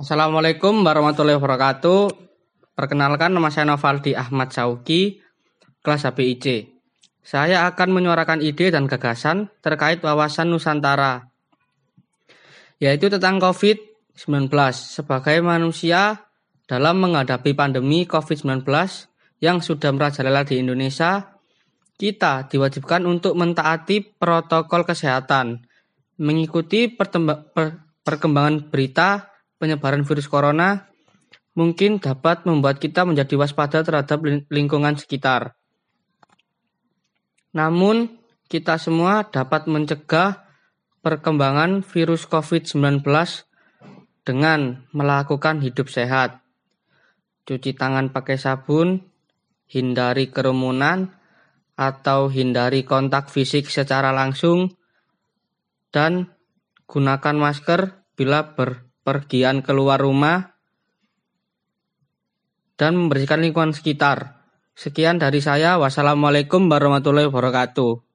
Assalamualaikum warahmatullahi wabarakatuh. Perkenalkan nama saya Novaldi Ahmad Sauki, kelas HBIC. Saya akan menyuarakan ide dan gagasan terkait wawasan Nusantara, yaitu tentang COVID-19 sebagai manusia dalam menghadapi pandemi COVID-19 yang sudah merajalela di Indonesia. Kita diwajibkan untuk mentaati protokol kesehatan, mengikuti perkembangan berita penyebaran virus corona mungkin dapat membuat kita menjadi waspada terhadap lingkungan sekitar. Namun, kita semua dapat mencegah perkembangan virus COVID-19 dengan melakukan hidup sehat. Cuci tangan pakai sabun, hindari kerumunan, atau hindari kontak fisik secara langsung, dan gunakan masker bila ber pergian keluar rumah, dan membersihkan lingkungan sekitar. Sekian dari saya. Wassalamualaikum warahmatullahi wabarakatuh.